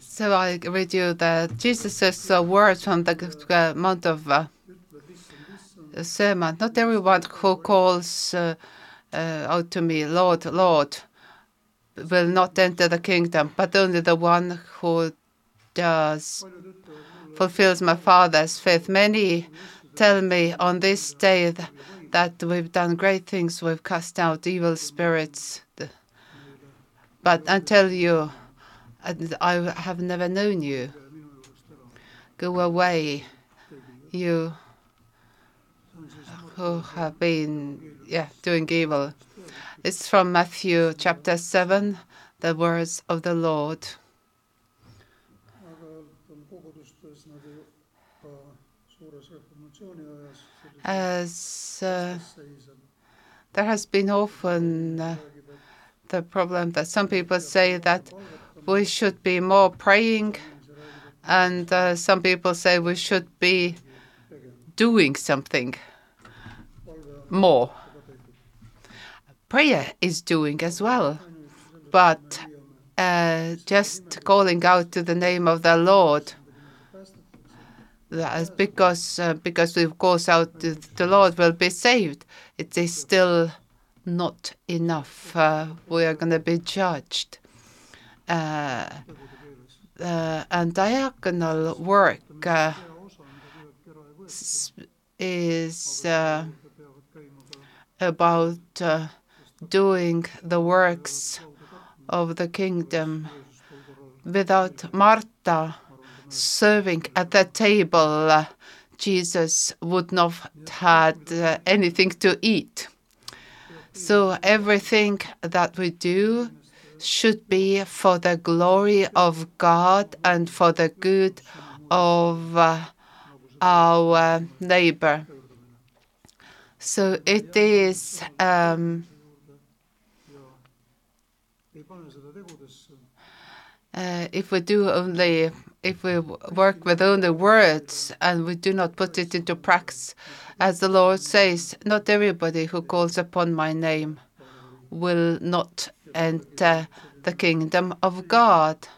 So I read you the Jesus' words from the Mount of uh, Sermon. Not everyone who calls uh, uh, out to me, Lord, Lord, will not enter the kingdom, but only the one who does fulfills my Father's faith. Many tell me on this day that we've done great things, we've cast out evil spirits. But I tell you, I have never known you. Go away, you who have been yeah, doing evil. It's from Matthew chapter 7, the words of the Lord. Aeg-ajalt on kogudustes nagu ka suures reformatsiooni ajas As uh, there has been often uh, the problem that some people say that we should be more praying, and uh, some people say we should be. doing something more. Prayer is doing as well, but et me leiame uh, just calling out to the name of the Lord päästetakse, that is because uh, because we calls out the Lord will be saved. It is still not enough. Uh, we are going to be judged. Uh, uh, and diaconal work uh, is uh, about doing the works of the kingdom without Martha serving at the table. Uh, Jesus would not had uh, anything to eat. So everything that we do should be for the glory of God and for the good of uh, our neighbor. So it is um, uh, if we do only if we work with only words and we do not put it into practice, as the Lord says, not everybody who calls upon my name will not enter the kingdom of God.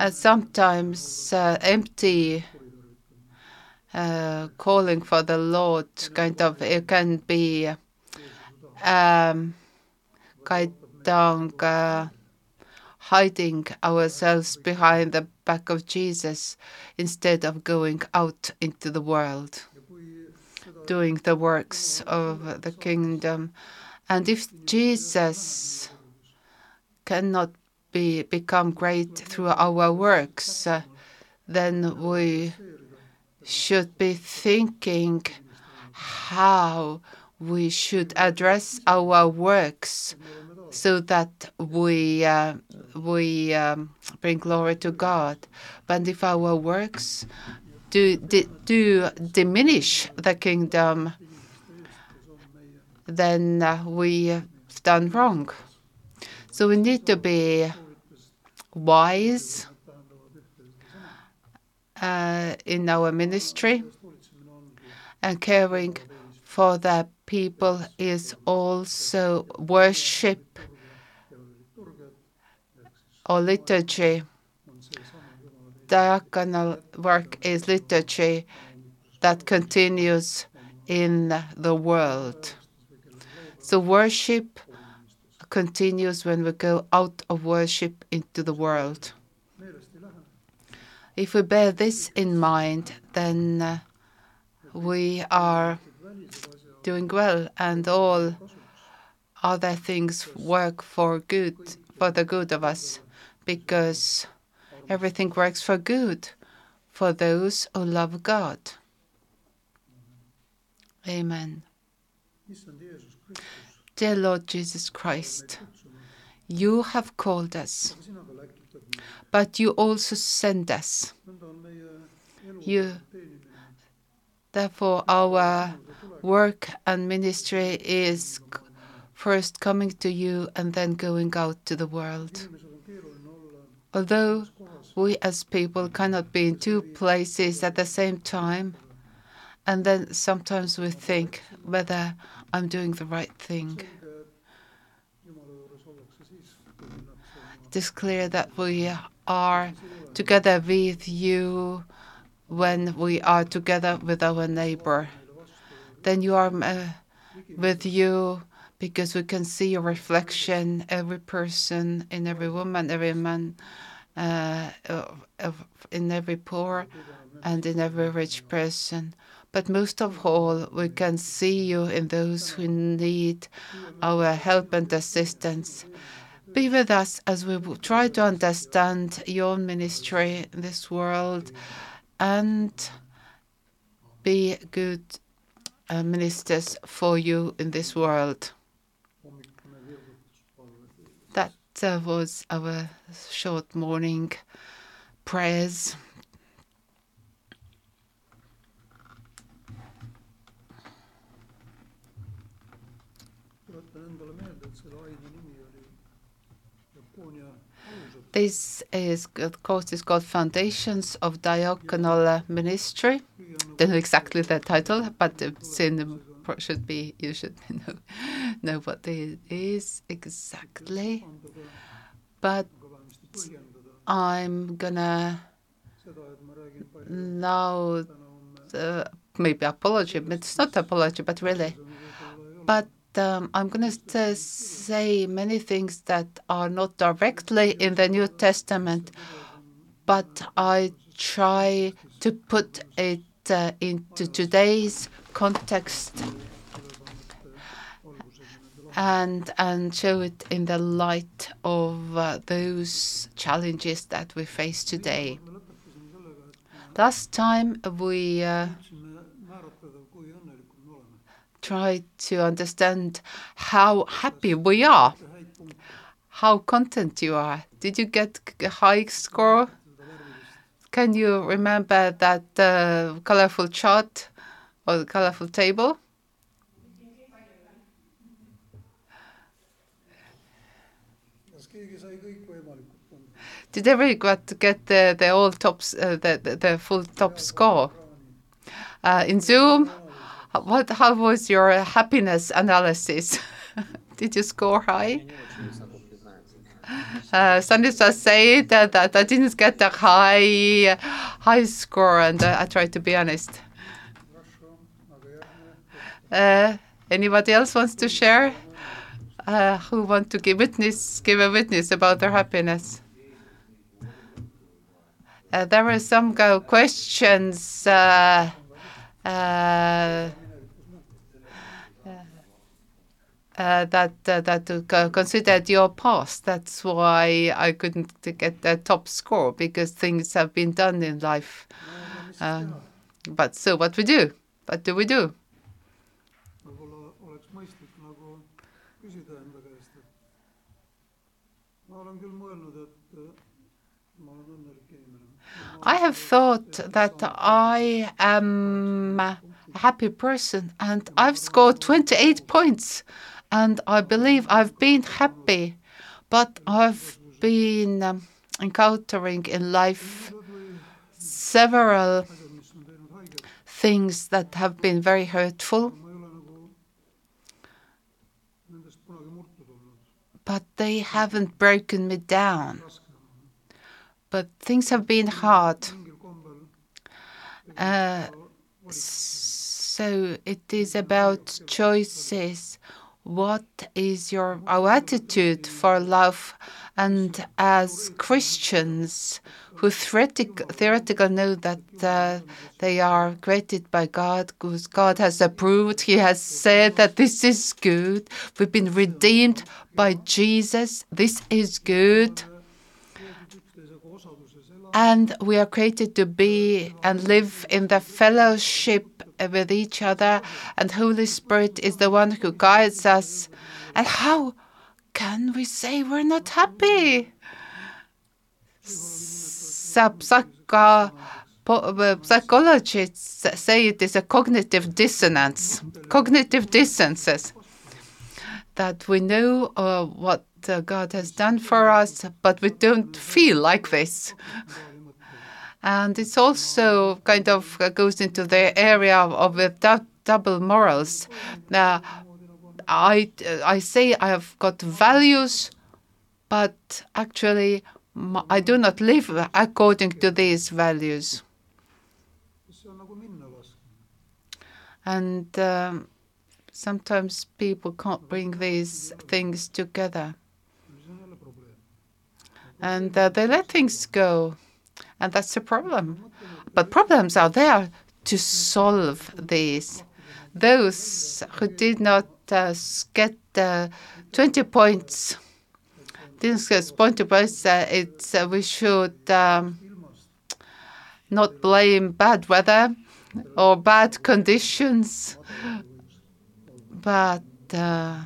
And sometimes uh, empty uh, calling for the Lord kind of it can be um, kind of uh, hiding ourselves behind the back of Jesus instead of going out into the world, doing the works of the kingdom. And if Jesus cannot be become great through our works, uh, then we should be thinking how we should address our works so that we uh, we um, bring glory to God. But if our works do do diminish the kingdom, then uh, we have done wrong. So we need to be wise uh, in our ministry, and caring for the people is also worship or liturgy. Diaconal work is liturgy that continues in the world. So worship continues when we go out of worship into the world. If we bear this in mind, then uh, we are doing well, and all other things work for good, for the good of us, because everything works for good for those who love God. Amen. Dear Lord Jesus Christ, you have called us, but you also send us. You- Therefore, our work and ministry is first coming to you and then going out to the world. Although, we as people cannot be in two places at the same time, and then sometimes we think whether I'm doing the right thing. It is clear that we are together with you when we are together with our neighbor. Then you are uh, with you because we can see your reflection, every person, in every woman, every man, uh, in every poor and in every rich person. But most of all, we can see you in those who need our help and assistance. Be with us as we try to understand your ministry in this world and be good ministers for you in this world. That uh, was our short morning prayers. This is of course is called Foundations of Diaconal Ministry. Don't know exactly the title, but it's in should be you should know know what it is exactly. But I'm gonna now uh, maybe apology, but it's not apology, but really. But um, I'm going to say many things that are not directly in the New Testament, but I try to put it uh, into today's context and and show it in the light of uh, those challenges that we face today. Last time we uh, try to understand how happy we are, how content you are. Did you get a high score? Can you remember that uh, colorful chart or the colorful table? Did everybody got get the the all tops uh, the, the, the full top score? Uh, in Zoom, what? How was your happiness analysis? Did you score high? Uh, Stanislav said that, that I didn't get a high high score, and uh, I tried to be honest. Uh, anybody else wants to share? Uh, who want to give witness, give a witness about their happiness? Uh, there were some questions. Uh, uh, uh, that uh, that considered your past. That's why I couldn't get the top score because things have been done in life. Um, but so what we do? What do we do? I have thought that I am a happy person and I've scored 28 points and I believe I've been happy, but I've been um, encountering in life several things that have been very hurtful. But they haven't broken me down. But things have been hard. Uh, so it is about choices what is your our attitude for love and as Christians who theoretically know that uh, they are created by God, because God has approved, He has said that this is good. We've been redeemed by Jesus. This is good. And we are created to be and live in the fellowship with each other, and Holy Spirit is the one who guides us. And how can we say we're not happy? Psycho, psychologists say it is a cognitive dissonance. Cognitive dissonances that we know uh, what uh, God has done for us, but we don't feel like this. And it's also kind of uh, goes into the area of the double morals. Now, I, I say I have got values, but actually I do not live according to these values. And um, sometimes people can't bring these things together. And uh, they let things go. And that's a problem. But problems are there to solve these. Those who did not uh, get uh, 20 points, didn't get 20 points, uh, it's, uh, we should um, not blame bad weather or bad conditions, but uh,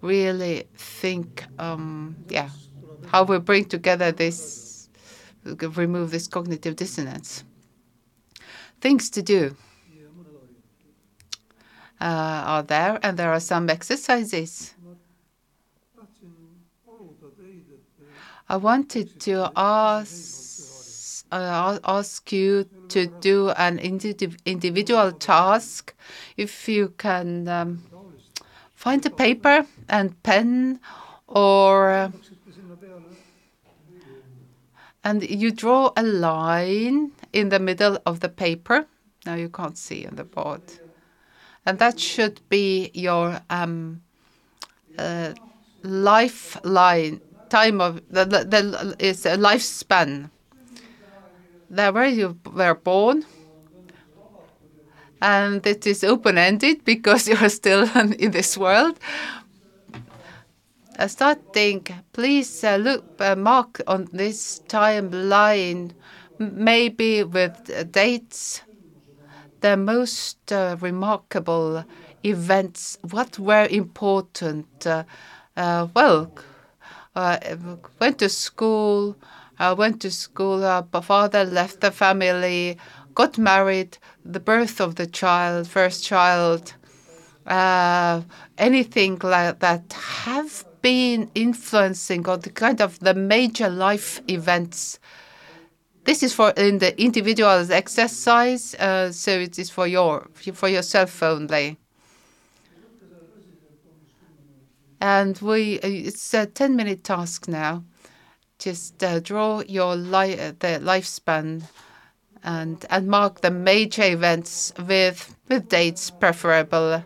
really think, um, yeah, how we bring together this, remove this cognitive dissonance. Things to do uh, are there, and there are some exercises. I wanted to ask uh, ask you to do an indi- individual task. If you can um, find a paper and pen, or and you draw a line in the middle of the paper. Now you can't see on the board, and that should be your um, uh, lifeline time of the, the, the is a lifespan. There where you were born, and it is open ended because you are still in this world. Starting, please uh, look uh, mark on this timeline, maybe with dates, the most uh, remarkable events. What were important? Well, went to school. Went to school. Father left the family. Got married. The birth of the child, first child anything like that have been influencing or the kind of the major life events. This is for in the individual's exercise, uh, so it is for your for yourself only. And we, it's a ten minute task now. Just uh, draw your li- the lifespan and and mark the major events with with dates preferable.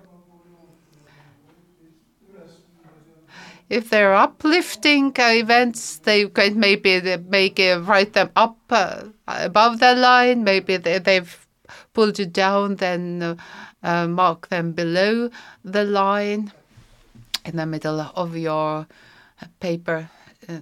If they're uplifting uh, events, they can maybe they make uh, write them up uh, above the line. Maybe they, they've pulled you down, then uh, mark them below the line in the middle of your paper. Uh,